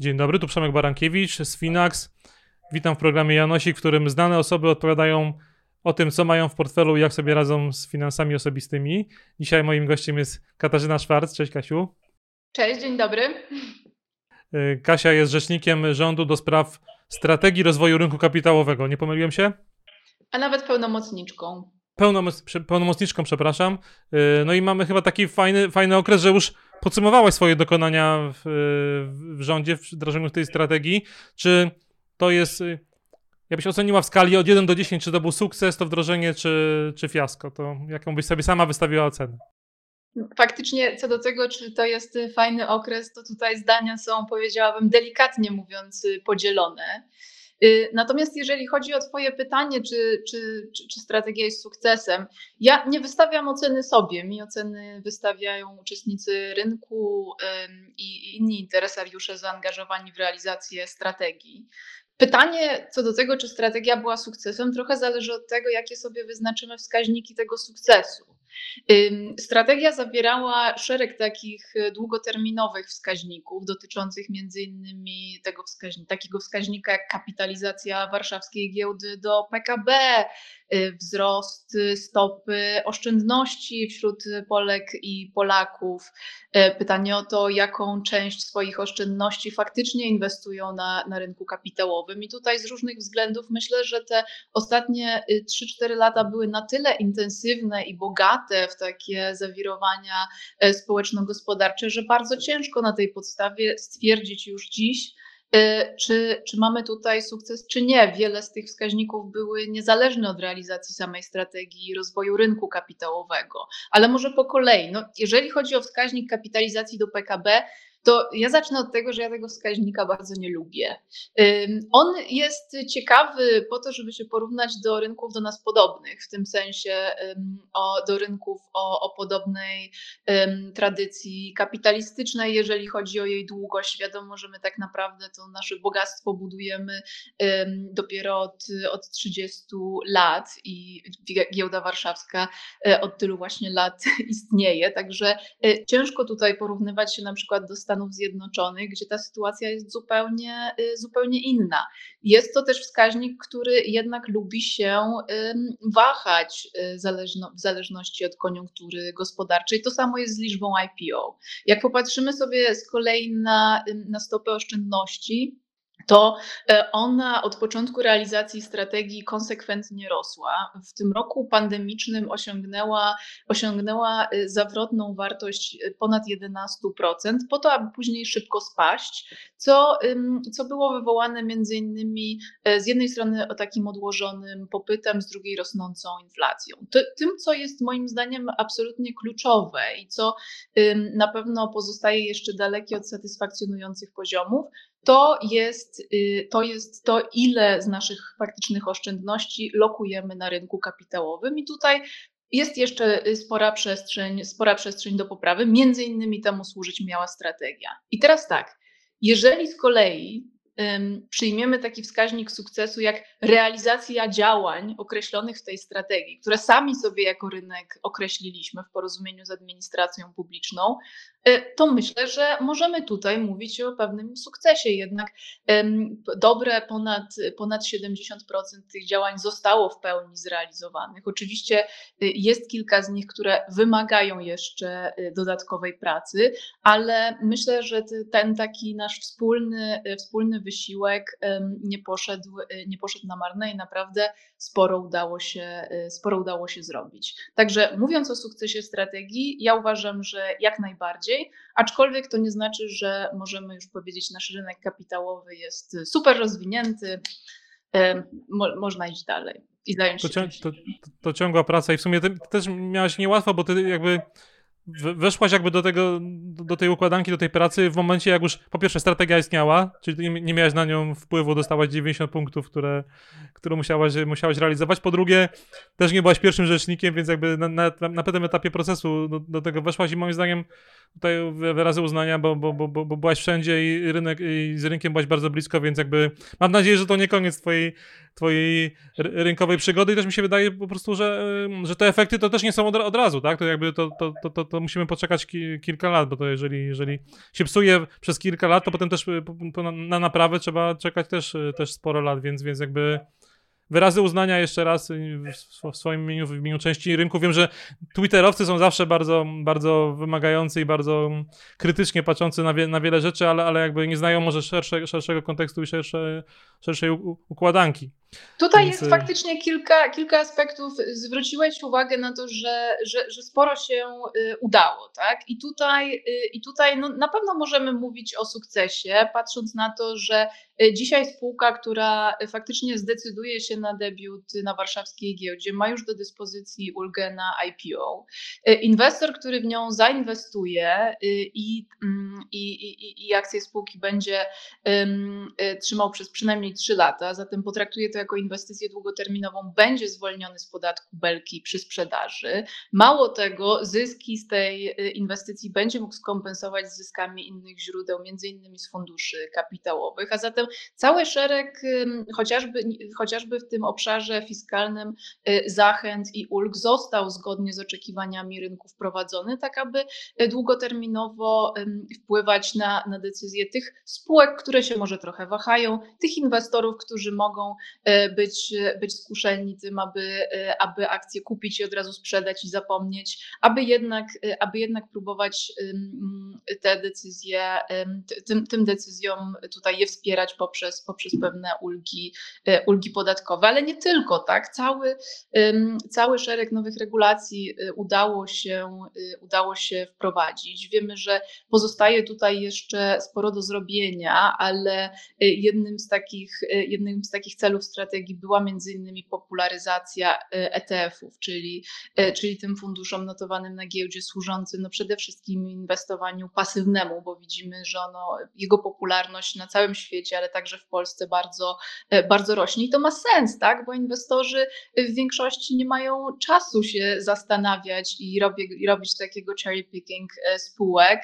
Dzień dobry, tu Przemek Barankiewicz z Finax. Witam w programie Janosik, w którym znane osoby odpowiadają o tym, co mają w portfelu i jak sobie radzą z finansami osobistymi. Dzisiaj moim gościem jest Katarzyna Szwarc. Cześć Kasiu. Cześć, dzień dobry. Y, Kasia jest rzecznikiem rządu do spraw strategii rozwoju rynku kapitałowego. Nie pomyliłem się? A nawet pełnomocniczką. Pełnomoc- pełnomocniczką, przepraszam. Y, No i mamy chyba taki fajny, fajny okres, że już podsumowałaś swoje dokonania w, w rządzie, w wdrażaniu tej strategii. Czy to jest, y, jakbyś oceniła w skali od 1 do 10, czy to był sukces, to wdrożenie, czy, czy fiasko? To jaką byś sobie sama wystawiła ocenę? Faktycznie co do tego, czy to jest fajny okres, to tutaj zdania są, powiedziałabym, delikatnie mówiąc, podzielone. Y, Natomiast jeżeli chodzi o Twoje pytanie, czy, czy, czy, czy strategia jest sukcesem, ja nie wystawiam oceny sobie. Mi oceny wystawiają uczestnicy rynku i inni interesariusze zaangażowani w realizację strategii. Pytanie co do tego, czy strategia była sukcesem, trochę zależy od tego, jakie sobie wyznaczymy wskaźniki tego sukcesu. Strategia zawierała szereg takich e, długoterminowych wskaźników dotyczących między innymi tego wskaźnika, takiego wskaźnika jak kapitalizacja warszawskiej giełdy do PKB, y, wzrost y, stopy oszczędności wśród Polek i Polaków. E, Pytanie o to, jaką część swoich oszczędności faktycznie inwestują na, na rynku kapitałowym. I tutaj z różnych względów myślę, że te ostatnie y, 3-4 lata były na tyle intensywne i bogate w takie zawirowania e, społeczno-gospodarcze, że bardzo ciężko na tej podstawie stwierdzić już dziś, e, czy, czy mamy tutaj sukces, czy nie. Wiele z tych wskaźników były niezależne od realizacji samej strategii rozwoju rynku kapitałowego. Ale może po kolei. No, jeżeli chodzi o wskaźnik kapitalizacji do PKB, to ja zacznę od tego, że ja tego wskaźnika bardzo nie lubię. On jest ciekawy po to, żeby się porównać do rynków do nas podobnych, w tym sensie o, do rynków o, o podobnej tradycji kapitalistycznej, jeżeli chodzi o jej długość. Wiadomo, że my tak naprawdę to nasze bogactwo budujemy dopiero od, od 30 lat i giełda warszawska e, od tylu właśnie lat istnieje, także e, ciężko tutaj porównywać się na przykład do Stanów Zjednoczonych, gdzie ta sytuacja jest zupełnie, y, zupełnie inna. Jest to też wskaźnik, który jednak lubi się wahać y, w zależności od koniunktury gospodarczej. To samo jest z liczbą IPO. Jak popatrzymy sobie z kolei na, na stopę oszczędności, to e, ona od początku realizacji strategii konsekwentnie rosła. W tym roku pandemicznym osiągnęła, osiągnęła e, zawrotną wartość e, ponad 11%, po to, aby później szybko spaść, co, co było wywołane między innymi z jednej strony o takim odłożonym popytem, z drugiej rosnącą inflacją. Ty, tym, co jest moim zdaniem absolutnie kluczowe i co na pewno pozostaje jeszcze dalekie od satysfakcjonujących poziomów, to jest, y, to jest to, ile z naszych faktycznych oszczędności lokujemy na rynku kapitałowym. I tutaj jest jeszcze y, spora przestrzeń, spora przestrzeń do poprawy. Między innymi temu służyć miała strategia. I teraz tak, jeżeli z kolei ym, przyjmiemy taki wskaźnik sukcesu jak realizacja działań określonych w tej strategii, które sami sobie jako rynek określiliśmy w porozumieniu z administracją publiczną, to myślę, że możemy tutaj mówić o pewnym sukcesie. Jednak dobre ponad, ponad 70% tych działań zostało w pełni zrealizowanych. Oczywiście y, jest kilka z nich, które wymagają jeszcze y, dodatkowej pracy, ale myślę, że ten taki nasz wspólny, y, wspólny wysiłek nie poszedł, nie poszedł na marne i naprawdę sporo udało się, y, sporo udało się zrobić. Także mówiąc o sukcesie strategii, ja uważam, że jak najbardziej, aczkolwiek to nie znaczy, że możemy już powiedzieć, nasz rynek kapitałowy jest y, super rozwinięty, mo, można iść dalej i zająć To, się cią, to, to, ciągła praca i w sumie ty też miałaś niełatwo, bo ty jakby weszłaś jakby do tego, do tej układanki, do tej pracy w momencie, jak już po pierwsze strategia istniała, czyli nie miałaś na nią wpływu, dostałaś 90 punktów, które, które musiałaś, musiałaś realizować. Po drugie, też nie byłaś pierwszym rzecznikiem, więc jakby na, na, na pewnym etapie procesu do, do tego weszłaś i moim zdaniem tutaj wyrazy uznania, bo, bo, bo, bo byłaś wszędzie i, rynek, i z rynkiem byłaś bardzo blisko, więc jakby mam nadzieję, że to nie koniec twojej, twojej rynkowej przygody i też mi się wydaje po prostu, że, że te efekty to też nie są od, od razu, tak? To jakby to, to, to, to, to musimy poczekać ki, kilka lat, bo to jeżeli, jeżeli się psuje przez kilka lat, to potem też na, na naprawę trzeba czekać też, też sporo lat, więc, więc jakby wyrazy uznania jeszcze raz w swoim imieniu, w imieniu części rynku. Wiem, że Twitterowcy są zawsze bardzo, bardzo wymagający i bardzo krytycznie patrzący na, wie, na wiele rzeczy, ale, ale jakby nie znają może szersze, szerszego kontekstu i szersze, szerszej układanki. Tutaj Więc... jest y, faktycznie kilka, kilka aspektów. Zwróciłeś uwagę na to, że, że, że sporo się y, udało, tak? I tutaj, i tutaj no, na pewno możemy mówić o sukcesie, patrząc na to, że dzisiaj spółka, która faktycznie zdecyduje się na debiut na warszawskiej giełdzie, ma już do dyspozycji ulgę na IPO. Inwestor, który w nią zainwestuje y, i, mm, i, i, i akcje spółki będzie um, trzymał przez przynajmniej 3 lata, zatem potraktuje to jako inwestycję długoterminową, będzie zwolniony z podatku belki przy sprzedaży. Mało tego, zyski z tej y, inwestycji będzie mógł skompensować z zyskami innych źródeł, między innymi z funduszy kapitałowych, a zatem cały szereg chociażby, chociażby w tym obszarze fiskalnym y, zachęt i ulg został zgodnie z oczekiwaniami rynku wprowadzony, tak aby y, długoterminowo wpływać na, na decyzje tych spółek, które się może trochę wahają, tych inwestorów, którzy mogą być, być skuszeni tym, aby, aby akcje kupić i od razu sprzedać i zapomnieć, aby jednak, aby jednak próbować te decyzje, tym, tym decyzjom tutaj je wspierać poprzez, poprzez pewne ulgi, ulgi podatkowe, ale nie tylko, tak? Cały, cały szereg nowych regulacji udało się, udało się wprowadzić. Wiemy, że pozostaje tutaj jeszcze sporo do zrobienia, ale jednym z takich, jednym z takich celów strategii była między innymi popularyzacja ETF-ów, czyli, czyli tym funduszom notowanym na giełdzie służącym no przede wszystkim inwestowaniu pasywnemu, bo widzimy, że ono, jego popularność na całym świecie, ale także w Polsce bardzo, bardzo rośnie i to ma sens, tak? bo inwestorzy w większości nie mają czasu się zastanawiać i, robię, i robić takiego cherry picking e, spółek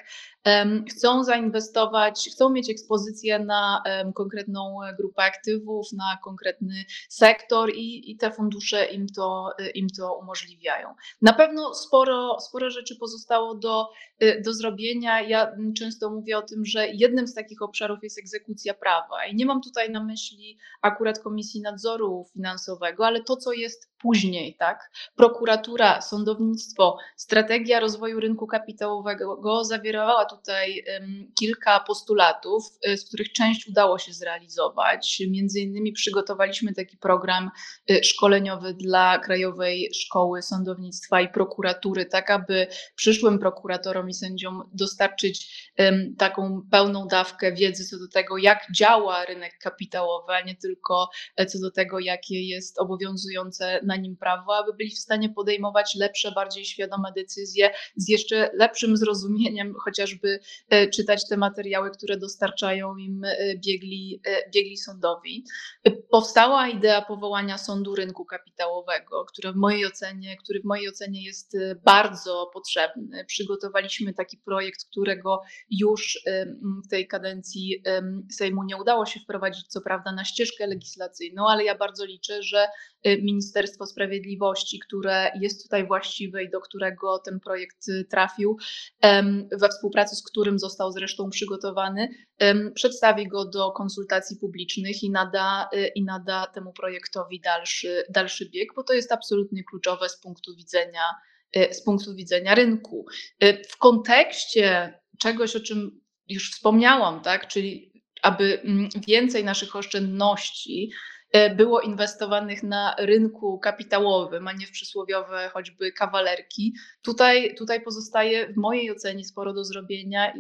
chcą zainwestować, chcą mieć ekspozycję na konkretną grupę aktywów, na konkretny sektor i, i te fundusze im to, im to umożliwiają. Na pewno sporo, sporo rzeczy pozostało do, do zrobienia. Ja często mówię o tym, że jednym z takich obszarów jest egzekucja prawa i nie mam tutaj na myśli akurat Komisji Nadzoru Finansowego, ale to, co jest później, tak? Prokuratura, sądownictwo, strategia rozwoju rynku kapitałowego zawierała tutaj kilka postulatów, y, z których część udało się zrealizować. Między innymi przygotowaliśmy taki program y, szkoleniowy dla Krajowej Szkoły Sądownictwa i Prokuratury, tak aby przyszłym prokuratorom i sędziom dostarczyć taką pełną dawkę wiedzy co do tego, jak działa rynek kapitałowy, a nie tylko e, co do tego, jakie jest obowiązujące na nim prawo, aby byli w stanie podejmować lepsze, bardziej świadome decyzje z jeszcze lepszym zrozumieniem, chociażby e, czytać te materiały, które dostarczają im e, biegli, e, biegli sądowi. Powstała idea powołania sądu rynku kapitałowego, który w mojej ocenie, który w mojej ocenie jest bardzo potrzebny. Przygotowaliśmy taki projekt, którego już w tej kadencji Sejmu nie udało się wprowadzić, co prawda, na ścieżkę legislacyjną, ale ja bardzo liczę, że Ministerstwo Sprawiedliwości, które jest tutaj właściwe i do którego ten projekt y, trafił, we współpracy z którym został zresztą przygotowany, przedstawi go do konsultacji publicznych i nada, y, i nada temu projektowi dalszy, dalszy bieg, bo to jest absolutnie kluczowe z punktu widzenia, y, z punktu widzenia rynku. W kontekście czegoś, o czym już wspomniałam, tak, czyli aby mm, więcej naszych oszczędności było inwestowanych na rynku kapitałowym, a nie w przysłowiowe choćby kawalerki. Tutaj, tutaj pozostaje w mojej ocenie sporo do zrobienia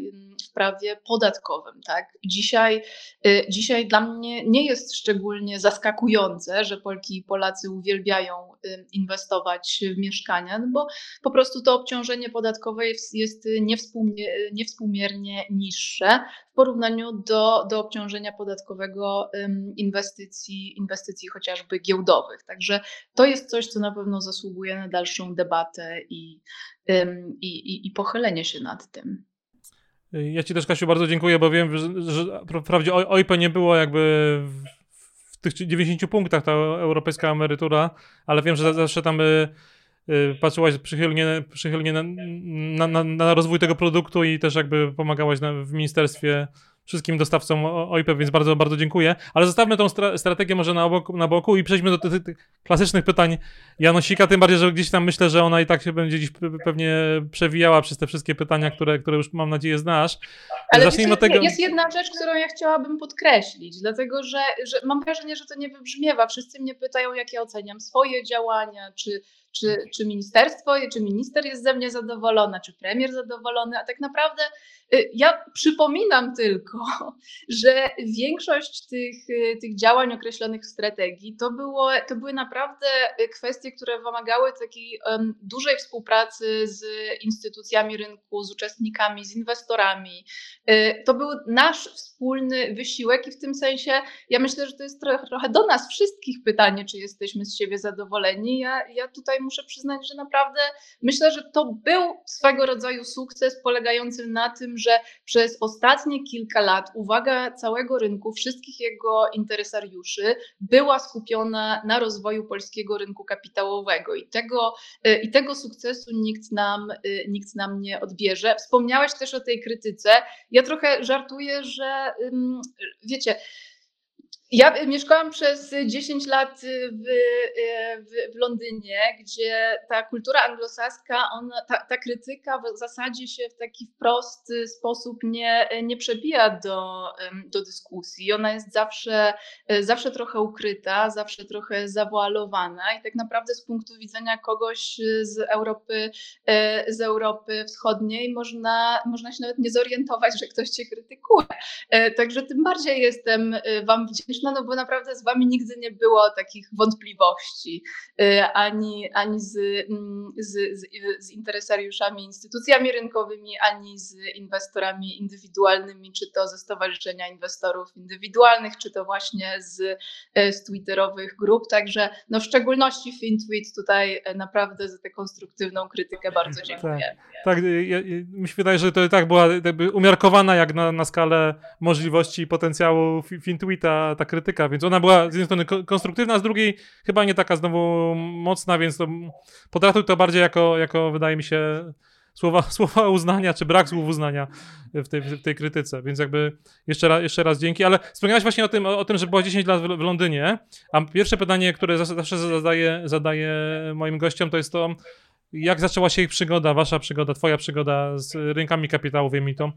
w prawie podatkowym. Tak? Dzisiaj, e, dzisiaj dla mnie nie jest szczególnie zaskakujące, że Polki i Polacy uwielbiają inwestować w mieszkania, no bo po prostu to obciążenie podatkowe jest, jest niewspółmiernie niższe w porównaniu do, do obciążenia podatkowego inwestycji inwestycji chociażby giełdowych. Także to jest coś, co na pewno zasługuje na dalszą debatę i, i, i, i pochylenie się nad tym. Ja Ci też, Kasiu, bardzo dziękuję, bo wiem, że, że wprawdzie OIP nie było jakby w, w tych 90 punktach ta europejska emerytura, ale wiem, że zawsze tam y, y, patrzyłaś przychylnie, przychylnie na, na, na, na, rozwój tego produktu i też jakby pomagałaś w ministerstwie wszystkim dostawcom OIP, więc bardzo, bardzo dziękuję. Ale zostawmy tą stra strategię może na boku, na boku i przejdźmy do tych, tych klasycznych pytań Janosika, tym bardziej, że gdzieś tam myślę, że ona i tak się będzie dziś pewnie przewijała przez te wszystkie pytania, które, które już mam nadzieję znasz. Ale Zacznijmy od tego... jest jedna rzecz, którą ja chciałabym podkreślić, dlatego że, że mam wrażenie, że to nie wybrzmiewa. Wszyscy mnie pytają, jak ja oceniam swoje działania, czy czy, czy ministerstwo, czy minister jest ze mnie zadowolona, czy premier zadowolony, a tak naprawdę y, ja przypominam tylko, że większość tych, y, tych działań określonych w strategii to, było, to były naprawdę kwestie, które wymagały takiej um, dużej współpracy z instytucjami rynku, z uczestnikami, z inwestorami. Y, to był nasz wspólny wysiłek i w tym sensie ja myślę, że to jest trochę, trochę do nas wszystkich pytanie, czy jesteśmy z siebie zadowoleni. Ja, ja tutaj muszę przyznać, że naprawdę myślę, że to był swego rodzaju sukces polegający na tym, że przez ostatnie kilka lat uwaga całego rynku, wszystkich jego interesariuszy była skupiona na rozwoju polskiego rynku kapitałowego i tego, y, i tego sukcesu nikt nam, y, nikt nam nie odbierze. Wspomniałeś też o tej krytyce. Ja trochę żartuję, że wiecie, ja mieszkałam przez 10 lat w, w, w, Londynie, gdzie ta kultura anglosaska, ona, ta, ta, krytyka w zasadzie się w taki prosty sposób nie, nie przebija do, do dyskusji. Ona jest zawsze, zawsze trochę ukryta, zawsze trochę zawoalowana i tak naprawdę z punktu widzenia kogoś z Europy, z Europy Wschodniej można, można się nawet nie zorientować, że ktoś cię krytykuje. Także tym bardziej jestem Wam wdzięczna no bo naprawdę z wami nigdy nie było takich wątpliwości, y, ani, ani z, mm, z, z, z interesariuszami, instytucjami rynkowymi, ani z inwestorami indywidualnymi, czy to ze Stowarzyszenia Inwestorów Indywidualnych, czy to właśnie z, e, z twitterowych grup. Także no w szczególności FinTweet tutaj e, naprawdę za tę konstruktywną krytykę bardzo tak, dziękuję. Tak, tak ja, mi się wydaje, że to tak była umiarkowana jak na, na skalę możliwości i potencjału FinTweeta ta krytyka, więc ona była z jednej strony konstruktywna, z drugiej chyba nie taka znowu mocna, więc to potraktuj to bardziej jako, jako wydaje mi się, słowa, słowa uznania, czy brak słów uznania w tej, w tej krytyce, więc jakby jeszcze raz, jeszcze raz dzięki, ale wspomniałeś właśnie o tym, o, o tym, że była 10 lat w, w, Londynie, a pierwsze pytanie, które zawsze zadaję, zadaję moim gościom, to jest to, jak zaczęła się ich przygoda, wasza przygoda, twoja przygoda z rynkami kapitałowymi, to.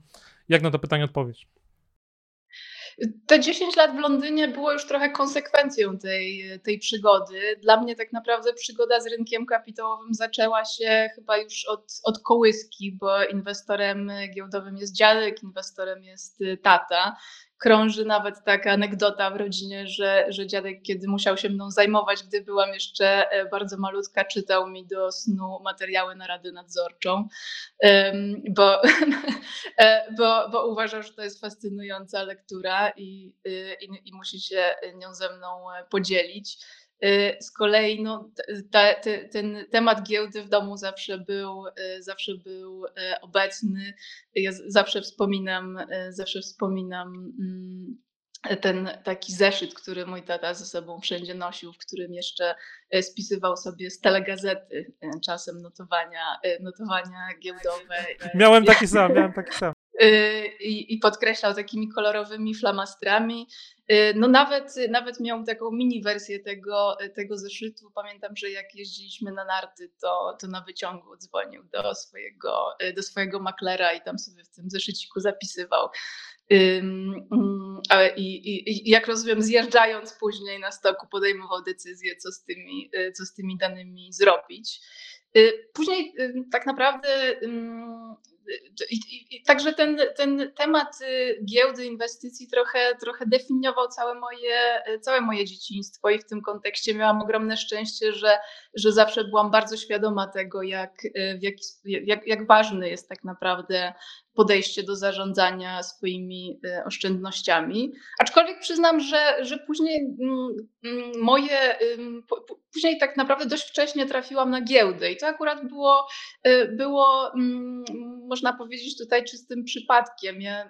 Jak na to pytanie odpowiesz? Te 10 lat w Londynie było już trochę konsekwencją tej, tej przygody. Dla mnie tak naprawdę przygoda z rynkiem kapitałowym zaczęła się chyba już od, od kołyski, bo inwestorem giełdowym jest dziadek, inwestorem jest tata krąży nawet taka anegdota w rodzinie, że, że dziadek, kiedy musiał się mną zajmować, gdy byłam jeszcze e, bardzo malutka, czytał mi do snu materiały na radę nadzorczą, bo, e, bo, bo uważał, że to jest fascynująca lektura i, y, i, i musi się nią ze mną podzielić. Y, z kolei no, ta, te, ten temat giełdy w domu zawsze był, y, zawsze był y, obecny. Ja zawsze wspominam, zawsze wspominam mm, ten taki zeszyt, który mój tata ze sobą wszędzie nosił, w którym jeszcze spisywał sobie z telegazety czasem notowania, notowania giełdowe. Miałem taki sam, miałem taki sam. I, i podkreślał takimi kolorowymi flamastrami. Y, no nawet, nawet miał taką mini wersję tego, tego zeszytu. Pamiętam, że jak jeździliśmy na narty, to, to na wyciągu dzwonił do swojego, do swojego maklera i tam sobie w tym zeszyciku zapisywał. Mm, I, i, I, jak rozumiem, zjeżdżając później na stoku, podejmował decyzję, co z tymi, y, co z tymi danymi zrobić. Y, później tak naprawdę także ten, ten temat y, giełdy inwestycji trochę, trochę definiował całe moje, całe moje dzieciństwo i w tym kontekście miałam ogromne szczęście, że, że zawsze byłam bardzo świadoma tego, jak, y, jak, jak ważny jest tak naprawdę podejście do zarządzania swoimi oszczędnościami. Aczkolwiek przyznam, że, że później mm, mm, moje, później tak naprawdę dość wcześnie trafiłam na giełdę i to akurat było, było mm, można powiedzieć tutaj czystym przypadkiem. Ja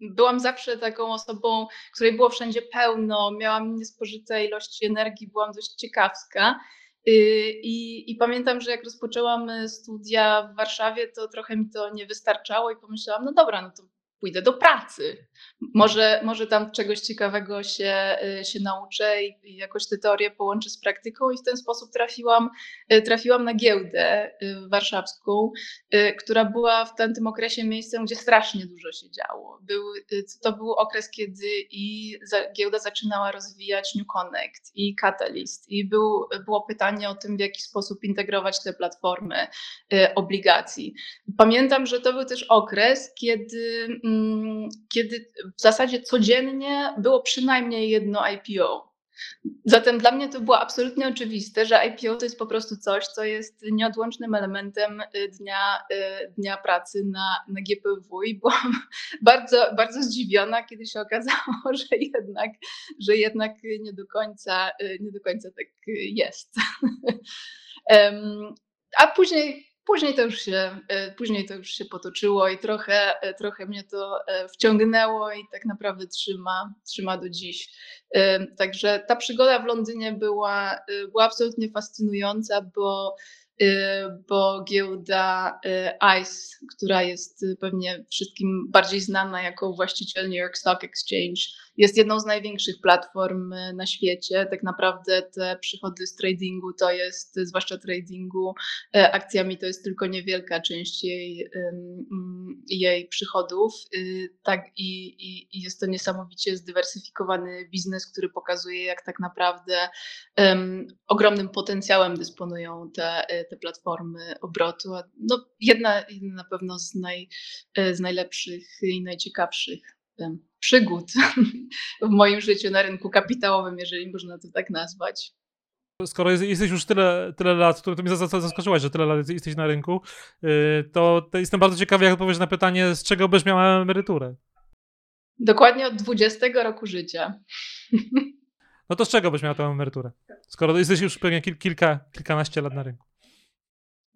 byłam zawsze taką osobą, której było wszędzie pełno, miałam niespożyte ilości energii, byłam dość ciekawska. Y, I, I, pamiętam, że jak rozpoczęłam studia w Warszawie, to trochę mi to nie wystarczało i pomyślałam, no dobra, no to pójdę do pracy. Może, może tam czegoś ciekawego się, y, się nauczę i jakoś tę teorię połączę z praktyką i w ten sposób trafiłam, y, trafiłam na giełdę y, warszawską, która była w tamtym okresie miejscem, gdzie strasznie dużo się działo. Był, to był okres, kiedy i giełda zaczynała rozwijać New Connect i Catalyst i był, było pytanie o tym, w jaki sposób integrować te platformy obligacji. Pamiętam, że to był też okres, kiedy kiedy w zasadzie codziennie było przynajmniej jedno IPO. Zatem dla mnie to było absolutnie oczywiste, że IPO to jest po prostu coś, co jest nieodłącznym elementem y, dnia, y, dnia pracy na, na GPW i byłam bardzo, bardzo zdziwiona, kiedy się okazało, że jednak, że jednak nie, do końca, y, nie do końca tak jest. A później Później to już się, e, później to już się potoczyło i trochę, e, trochę mnie to e, wciągnęło i tak naprawdę trzyma, trzyma do dziś. Także ta przygoda w Londynie była, była absolutnie fascynująca, bo bo giełda ICE, która jest pewnie wszystkim bardziej znana jako właściciel New York Stock Exchange, jest jedną z największych platform na świecie. Tak naprawdę te przychody z tradingu to jest, zwłaszcza tradingu akcjami, to jest tylko niewielka część jej, jej przychodów. Y, tak, i, i, i jest to niesamowicie zdywersyfikowany biznes, który pokazuje, jak tak naprawdę um, ogromnym potencjałem dysponują te, te platformy obrotu. No, jedna, jedna na pewno z, naj, z najlepszych i najciekawszych przygód w moim życiu na rynku kapitałowym, jeżeli można to tak nazwać. Skoro jesteś już tyle, tyle lat, to mnie zaskoczyłaś, że tyle lat jesteś na rynku, y, to jestem bardzo ciekawy, jak odpowiesz na pytanie, z czego byś miała emeryturę? Dokładnie od 20 roku życia. No to z czego byś miała tę emeryturę? Skoro jesteś już pewnie kilka, kilkanaście lat na rynku.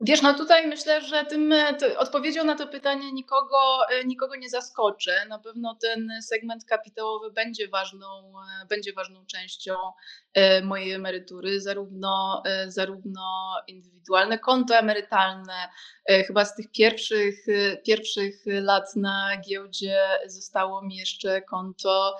Wiesz, no tutaj myślę, że tym odpowiedzią na to pytanie nikogo, e, nikogo nie zaskoczę. Na pewno ten segment kapitałowy będzie ważną, e, będzie ważną częścią e, mojej emerytury, zarówno, zarówno indywidualne konto emerytalne. Chyba z tych pierwszych, pierwszych lat na giełdzie zostało mi jeszcze konto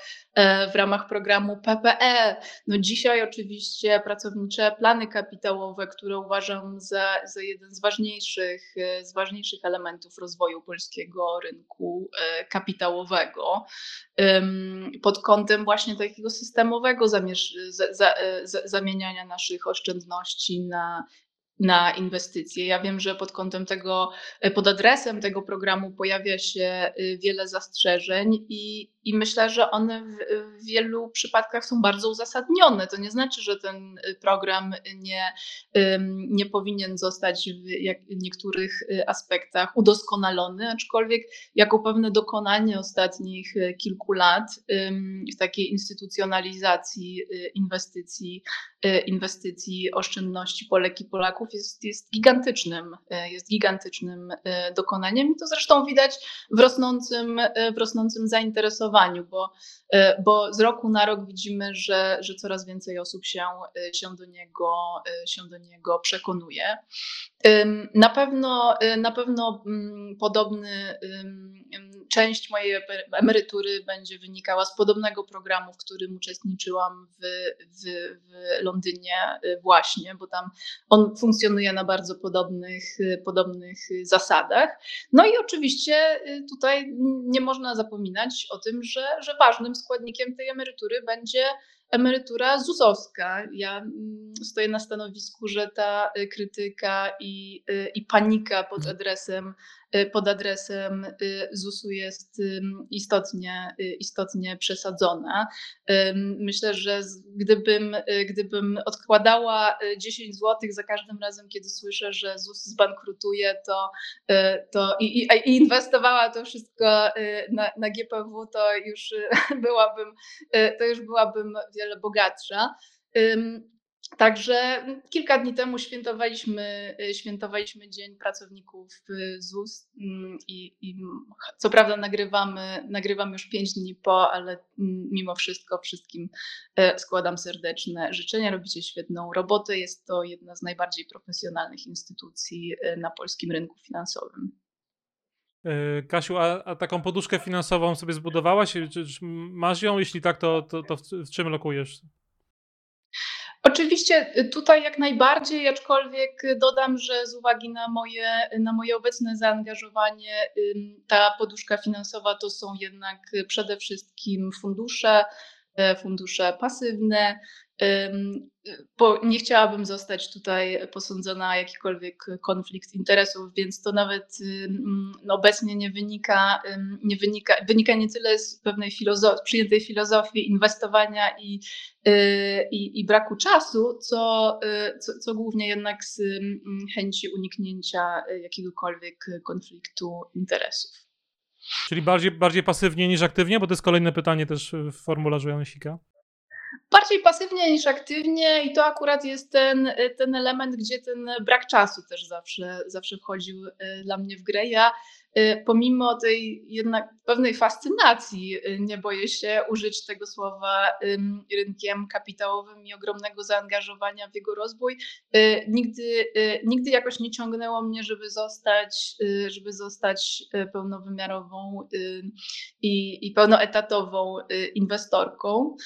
w ramach programu PPE. No dzisiaj oczywiście pracownicze plany kapitałowe, które uważam za, za jeden z ważniejszych, e, z ważniejszych elementów rozwoju polskiego rynku e, kapitałowego pod kątem właśnie takiego systemowego zamierz, za, za, e, zamieniania naszych oszczędności na na inwestycje. Ja wiem, że pod kątem tego, pod adresem tego programu pojawia się wiele zastrzeżeń i, i myślę, że one w, w, wielu przypadkach są bardzo uzasadnione. To nie znaczy, że ten y, program nie, nie powinien zostać w niektórych y, aspektach udoskonalony, aczkolwiek jako pewne dokonanie ostatnich y, kilku lat w takiej instytucjonalizacji inwestycji, inwestycji oszczędności Polek i Polaków jest, jest gigantycznym, jest gigantycznym dokonaniem. I to zresztą widać w rosnącym, w rosnącym zainteresowaniu bo, e, bo z roku na rok widzimy, że, że coraz więcej osób się, e, się, do niego, e, się do niego przekonuje. Na pewno, na pewno mm, podobny część mojej emerytury będzie wynikała z podobnego programu, w którym uczestniczyłam w, w, w Londynie właśnie, bo tam on funkcjonuje na bardzo podobnych, podobnych zasadach. No i oczywiście tutaj nie można zapominać o tym, że, że ważnym składnikiem tej emerytury będzie emerytura ZUS-owska. Ja mm, stoję na stanowisku, że ta krytyka i, i panika pod mhm. adresem Y, pod adresem y, ZUS-u jest istotnie, y, istotnie przesadzona. Myślę, że gdybym, gdybym odkładała 10 zł za każdym razem, kiedy słyszę, że ZUS zbankrutuje, to, to i, i, i inwestowała to wszystko na, na GPW, to już byłabym, to już byłabym wiele bogatsza. Także kilka dni temu świętowaliśmy, y, świętowaliśmy Dzień Pracowników y, ZUS mm, i, i, co prawda nagrywamy, nagrywamy już pięć dni po, ale mm, mimo wszystko wszystkim y, składam serdeczne życzenia. Robicie świetną robotę. Jest to jedna z najbardziej profesjonalnych instytucji na polskim rynku finansowym. Kasiu, a, a, taką poduszkę finansową sobie zbudowałaś? Czy, czy masz ją? Jeśli tak, to, to, to w, w czym lokujesz? Oczywiście y, tutaj jak najbardziej, aczkolwiek dodam, że z uwagi na moje, na moje obecne zaangażowanie, ta poduszka finansowa to są jednak przede wszystkim fundusze, e, fundusze pasywne, bo nie chciałabym zostać tutaj posądzona o jakikolwiek konflikt interesów, więc to nawet no, obecnie nie wynika, nie wynika, wynika nie tyle z pewnej filozof przyjętej filozofii inwestowania i, y, i, i braku czasu, co, y, co, co, głównie jednak z chęci uniknięcia jakiegokolwiek konfliktu interesów. Czyli bardziej, bardziej pasywnie niż aktywnie, bo to jest kolejne pytanie też w formularzu Janosika bardziej pasywnie niż aktywnie i to akurat jest ten, ten element, gdzie ten brak czasu też zawsze, zawsze wchodził e, dla mnie w grę. Ja pomimo tej jednak pewnej fascynacji, y, nie boję się użyć tego słowa, rynkiem kapitałowym i ogromnego zaangażowania w jego rozwój, y, nigdy, nigdy jakoś nie ciągnęło mnie, żeby zostać, żeby zostać pełnowymiarową i, i pełnoetatową inwestorką.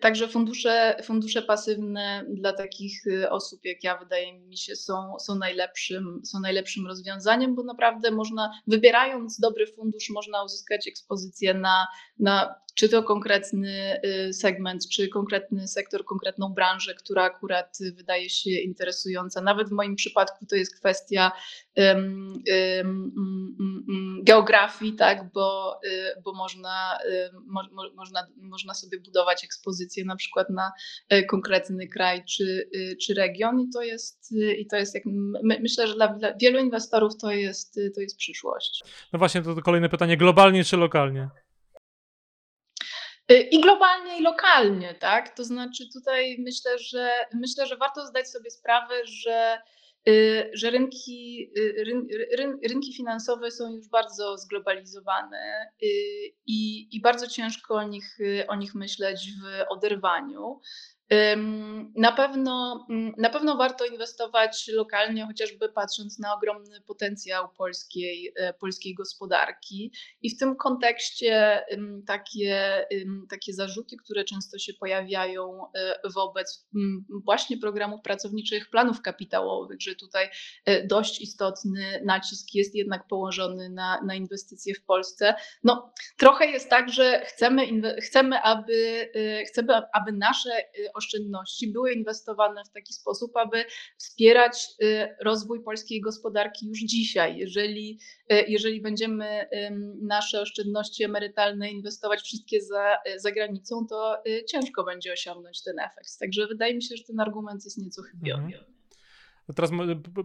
Także fundusze, fundusze pasywne dla takich osób jak ja, wydaje mi się, są, są, najlepszym, są najlepszym rozwiązaniem, bo naprawdę można wybierając dobry fundusz, można uzyskać ekspozycję na, na czy to konkretny y, segment, czy konkretny sektor, konkretną branżę, która akurat wydaje się interesująca. Nawet w moim przypadku to jest kwestia um, um, um, geografii, tak, bo, y, bo można, mo, można, można sobie budować ekspozycję na przykład na y, konkretny kraj czy, czy region i to jest, i to jest jak, my, myślę, że dla, dla wielu inwestorów to jest, to jest przyszłość. No właśnie, to kolejne pytanie, globalnie czy lokalnie? Y, I globalnie, i lokalnie, tak? To znaczy tutaj myślę, że myślę, że warto zdać sobie sprawę, że, y, że rynki, y, ryn, ryn, rynki finansowe są już bardzo zglobalizowane i, i bardzo ciężko o nich, o nich myśleć w oderwaniu. Na pewno, mm, na pewno warto inwestować lokalnie, chociażby patrząc na ogromny potencjał polskiej, e, polskiej gospodarki. I w tym kontekście takie, takie zarzuty, które często się pojawiają e, wobec właśnie programów pracowniczych, planów kapitałowych, że tutaj e, dość istotny nacisk jest jednak położony na, na inwestycje w Polsce. No, trochę jest tak, że chcemy, chcemy, aby, chcemy, aby nasze oszczędności były inwestowane w taki sposób, aby wspierać y, rozwój polskiej gospodarki już dzisiaj. Jeżeli, y, jeżeli będziemy nasze oszczędności emerytalne inwestować wszystkie za, za granicą, to y, ciężko będzie osiągnąć ten efekt. Także wydaje mi się, że ten argument jest nieco chybiony. Mhm. Teraz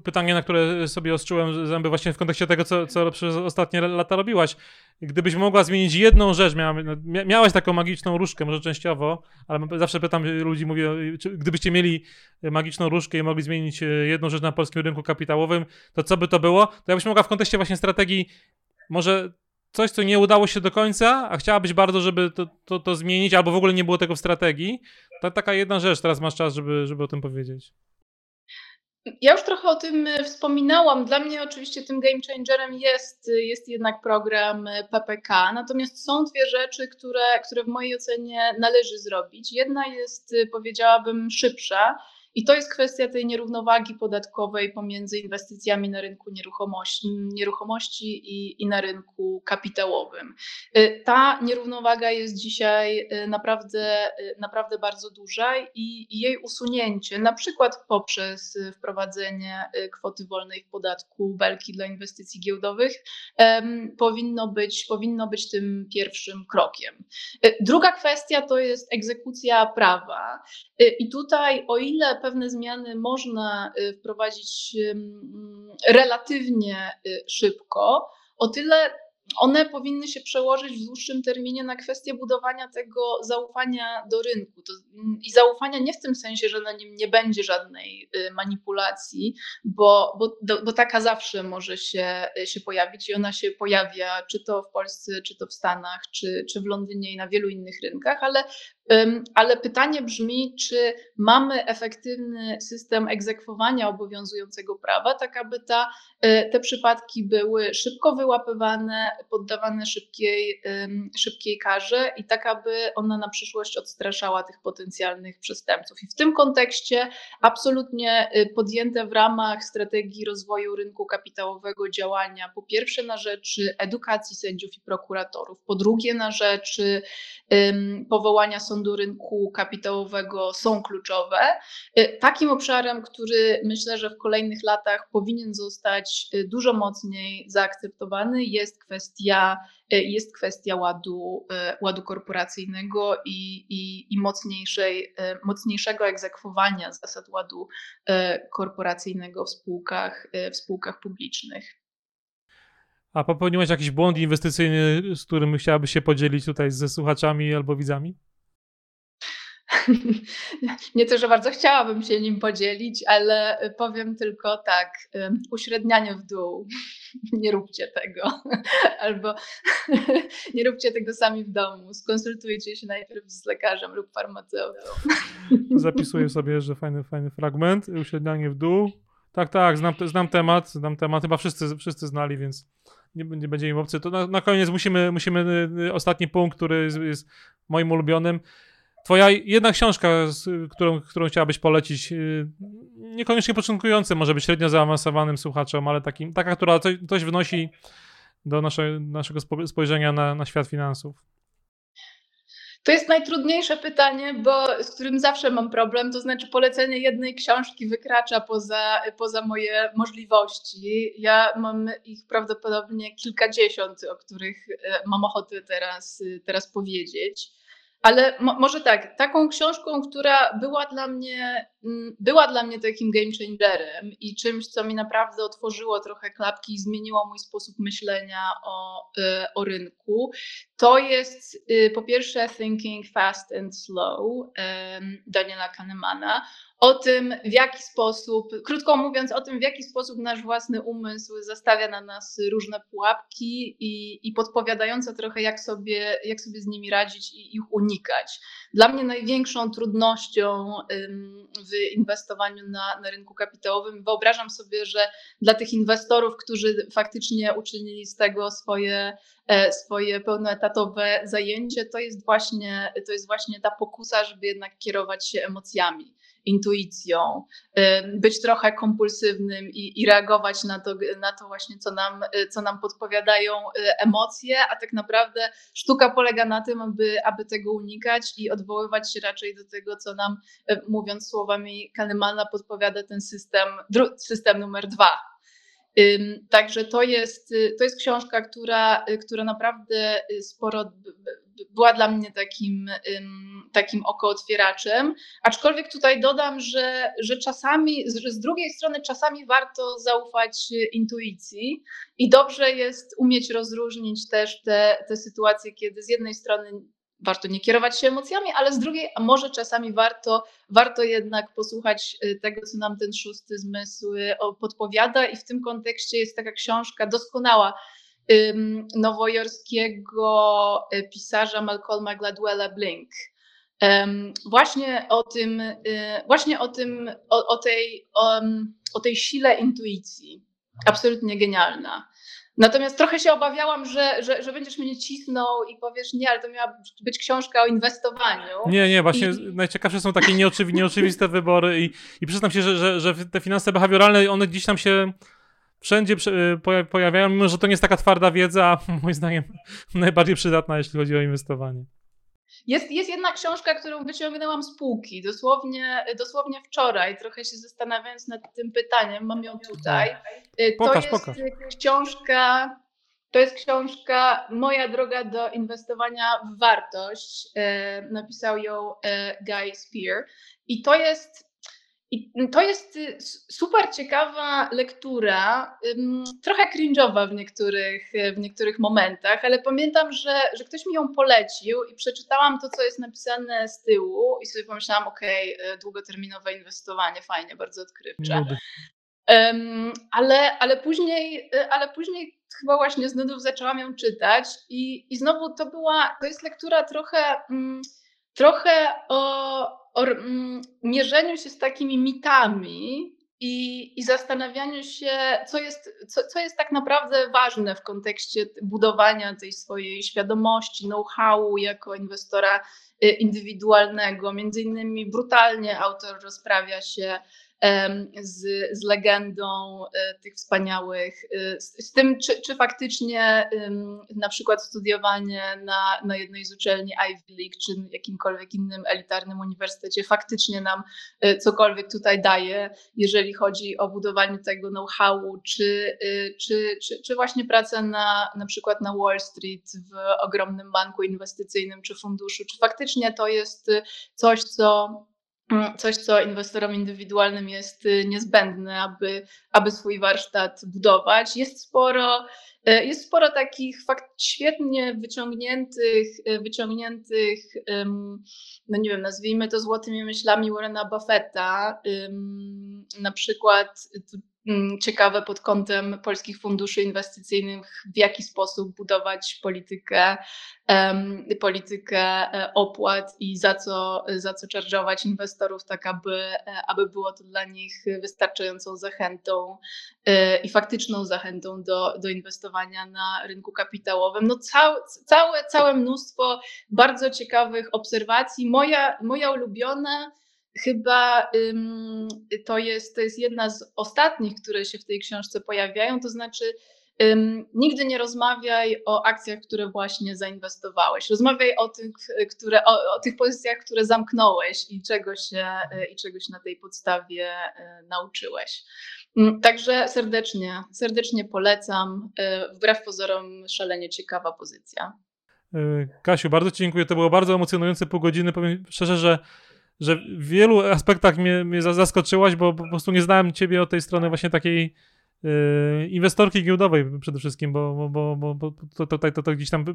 pytanie, na które sobie ostrzyłem zęby właśnie w kontekście tego, co, co przez ostatnie lata robiłaś. Gdybyś mogła zmienić jedną rzecz, miała, no, miałaś taką magiczną różkę, może częściowo, ale zawsze pytam ludzi, mówię, czy, gdybyście mieli magiczną różkę i mogli zmienić e, jedną rzecz na polskim rynku kapitałowym, to co by to było? To ja byś mogła w kontekście właśnie strategii może coś, co nie udało się do końca, a chciałabyś bardzo, żeby to, to, to zmienić, albo w ogóle nie było tego w strategii, to taka jedna rzecz, teraz masz czas, żeby, żeby o tym powiedzieć. Ja już trochę o tym e, wspominałam. Dla mnie oczywiście tym game changerem jest, jest jednak program e, PPK. Natomiast są dwie rzeczy, które, które w mojej ocenie należy zrobić. Jedna jest, e, powiedziałabym, szybsza I to jest kwestia tej nierównowagi podatkowej pomiędzy inwestycjami na rynku nieruchomości, nieruchomości i, i na rynku kapitałowym. Ta nierównowaga jest dzisiaj naprawdę, naprawdę bardzo duża i, i jej usunięcie, na przykład poprzez wprowadzenie kwoty wolnej w podatku belki dla inwestycji giełdowych, powinno być, powinno być tym pierwszym krokiem. Druga kwestia to jest egzekucja prawa. I tutaj, o ile pewne zmiany można wprowadzić relatywnie szybko, o tyle one powinny się przełożyć w dłuższym terminie na kwestię budowania tego zaufania do rynku. To, mm, I zaufania nie w tym sensie, że na nim nie będzie żadnej y, manipulacji, bo, bo, bo taka zawsze może się, się pojawić i ona się pojawia czy to w Polsce, czy to w Stanach, czy, czy w Londynie i na wielu innych rynkach, ale ale pytanie brzmi, czy mamy efektywny system egzekwowania obowiązującego prawa, tak aby ta, e, te przypadki były szybko wyłapywane, poddawane szybkiej, szybkiej karze i tak, aby ona na przyszłość odstraszała tych potencjalnych przestępców. I w tym kontekście absolutnie y, podjęte w ramach strategii rozwoju rynku kapitałowego działania, po pierwsze na rzecz edukacji sędziów i prokuratorów, po drugie na rzecz powołania sądów, sądu rynku kapitałowego są kluczowe. Y, takim obszarem, który myślę, że w kolejnych latach powinien zostać y, dużo mocniej zaakceptowany, jest kwestia, y, jest kwestia ładu, ładu korporacyjnego i, i, i mocniejszej, mocniejszego egzekwowania zasad ładu korporacyjnego w spółkach, w spółkach publicznych. A popełniłaś jakiś błąd inwestycyjny, z którym chciałabyś się podzielić tutaj ze słuchaczami albo widzami? Nie to, że bardzo chciałabym się nim podzielić, ale powiem tylko tak, uśrednianie w dół. Nie róbcie tego. Albo nie róbcie tego sami w domu. Skonsultujcie się najpierw z lekarzem lub farmaceutą. Zapisuję sobie, że fajny, fajny fragment. Uśrednianie w dół. Tak, tak, znam, znam temat, znam temat. Chyba wszyscy, wszyscy znali, więc nie, nie będzie im obcy. To na, na koniec musimy, musimy y, y, ostatni punkt, który jest, jest moim ulubionym. Twoja jedna książka, którą, którą chciałabyś polecić, y, niekoniecznie początkującym, może być średnio zaawansowanym słuchaczom, ale takim, taka, która coś, coś wnosi do nasze, naszego spojrzenia na, na świat finansów? To jest najtrudniejsze pytanie, bo z którym zawsze mam problem. To znaczy, polecenie jednej książki wykracza poza, poza moje możliwości. Ja mam ich prawdopodobnie kilkadziesiąt, o których e, mam ochotę teraz, teraz powiedzieć. Ale mo może tak, taką książką, która była dla mnie, mm, była dla mnie takim game changerem i czymś, co mi naprawdę otworzyło trochę klapki i zmieniło mój sposób myślenia o, y, o rynku, to jest y, po pierwsze Thinking Fast and Slow Daniela Kahnemana o tym, w jaki sposób, krótko mówiąc, o tym, w jaki sposób nasz własny umysł zastawia na nas różne pułapki i, i podpowiadające trochę, jak sobie, jak sobie z nimi radzić i ich unikać. Dla mnie największą trudnością w inwestowaniu na, na rynku kapitałowym, wyobrażam sobie, że dla tych inwestorów, którzy faktycznie uczynili z tego swoje e, swoje pełnoetatowe zajęcie, to jest właśnie, to jest właśnie ta pokusa, żeby jednak kierować się emocjami intuicją, być trochę kompulsywnym i, i, reagować na to, na to właśnie, co nam, y, co nam podpowiadają y, emocje, a tak naprawdę sztuka polega na tym, aby, aby tego unikać i odwoływać się raczej do tego, co nam, y, mówiąc słowami Kahnemana, podpowiada ten system, system numer dwa, Także to jest, to jest książka, która, która naprawdę sporo była dla mnie takim, takim okootwieraczem. Aczkolwiek tutaj dodam, że, że czasami, że z drugiej strony czasami warto zaufać intuicji i dobrze jest umieć rozróżnić też te, te sytuacje, kiedy z jednej strony warto nie kierować się emocjami, ale z drugiej, może czasami warto, warto jednak posłuchać y, tego, co nam ten szósty zmysł y, podpowiada, i w tym kontekście jest taka książka doskonała nowojorskiego y, pisarza Malcolma Gladwella Blink. Właśnie o tym, właśnie o tym, o, o tej, o, o tej sile intuicji. Absolutnie genialna. Natomiast trochę się obawiałam, że, że, że będziesz mnie cisnął i powiesz, nie, ale to miała być książka o inwestowaniu. Nie, nie, właśnie I- najciekawsze są takie nieoczywi, nieoczywiste wybory i, i przyznam się, że, że, że te finanse behawioralne, one gdzieś tam się wszędzie pojawiają, mimo że to nie jest taka twarda wiedza, a moim zdaniem najbardziej przydatna, jeśli chodzi o inwestowanie. Jest, jest jedna książka, którą wyciągnęłam z półki, dosłownie, dosłownie wczoraj, trochę się zastanawiając nad tym pytaniem, mam ją tutaj. Y, To Pokaż, jest pokaż. książka, to jest książka Moja droga do inwestowania w wartość. Y, Napisał ją y, Guy Spear. I to jest, i to jest y, super ciekawa lektura, trochę cringe'owa w niektórych, y, w niektórych momentach, ale pamiętam, że, że ktoś mi ją polecił i przeczytałam to, co jest napisane z tyłu i sobie pomyślałam, okej, y, długoterminowe inwestowanie, fajnie, bardzo odkrywcze. Em, ale, ale, później, y, ale później chyba właśnie z nudów zaczęłam ją czytać i, i znowu to była, to jest lektura trochę, mm, trochę o, o mm, mierzeniu się z takimi mitami i, i zastanawianiu się, co jest, co, co jest tak naprawdę ważne w kontekście budowania tej swojej świadomości, know-howu jako inwestora y, indywidualnego. Między innymi brutalnie autor rozprawia się z, z legendą e, tych wspaniałych, e, z, z tym, czy, czy faktycznie na przykład studiowanie na, na jednej z uczelni Ivy League, czy jakimkolwiek innym elitarnym uniwersytecie faktycznie nam e, cokolwiek tutaj daje, jeżeli chodzi o budowanie tego know-howu, czy, czy, czy, czy właśnie pracę na, na przykład na Wall Street w ogromnym banku inwestycyjnym czy funduszu, czy faktycznie to jest coś, co coś, co inwestorom indywidualnym jest y, niezbędne, aby, aby swój warsztat budować. Jest sporo, e, jest sporo takich fakt, świetnie wyciągniętych, e, wyciągniętych, no nie wiem, nazwijmy to złotymi myślami Warrena Buffetta. Na przykład ciekawe pod kątem polskich funduszy inwestycyjnych, w jaki sposób budować politykę em, politykę e, opłat i za co, za co charge'ować inwestorów, tak aby, e, aby było to dla nich wystarczającą zachętą e, i faktyczną zachętą do, do inwestowania na rynku kapitałowym. No całe, całe, całe mnóstwo bardzo ciekawych obserwacji. Moja, moja ulubiona chyba ym, to, jest, to jest jedna z ostatnich, które się w tej książce pojawiają, to znaczy Ym, nigdy nie rozmawiaj o akcjach, które właśnie zainwestowałeś. Rozmawiaj o tych, które, o, o tych pozycjach, które zamknąłeś i czego się, y, i czegoś na tej podstawie y, nauczyłeś. Mm, Także serdecznie, serdecznie polecam. Y, Wbrew pozorom, szalenie ciekawa pozycja. Kasiu, bardzo Ci dziękuję. To było bardzo emocjonujące pół godziny. Powiem szczerze, że, że w wielu aspektach mnie, mnie za- zaskoczyłaś, bo po prostu nie znałem Ciebie od tej strony właśnie takiej y, inwestorki giełdowej przede wszystkim, bo, bo, bo, bo, to, to, to, to, gdzieś tam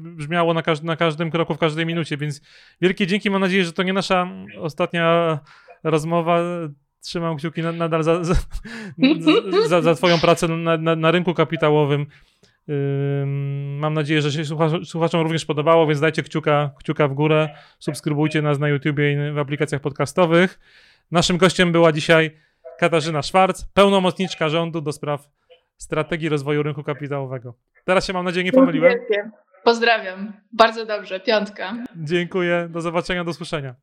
brzmiało na, każd- na każdym kroku, w każdej minucie, więc wielkie dzięki. Mam nadzieję, że to nie nasza ostatnia rozmowa. Trzymam kciuki na, nadal za, za, za, za Twoją pracę na, na, na rynku kapitałowym. Mam nadzieję, że się słucha- słuchaczom również podobało, więc dajcie kciuka, kciuka w górę, subskrybujcie nas na YouTubie i w aplikacjach podcastowych. Naszym gościem była dzisiaj Katarzyna Szwarc, pełnomocniczka rządu do spraw strategii rozwoju rynku kapitałowego. Teraz się mam nadzieję nie pomyliłem. Pozdrawiam. Bardzo dobrze. Piątka. Dziękuję, do zobaczenia, do słyszenia.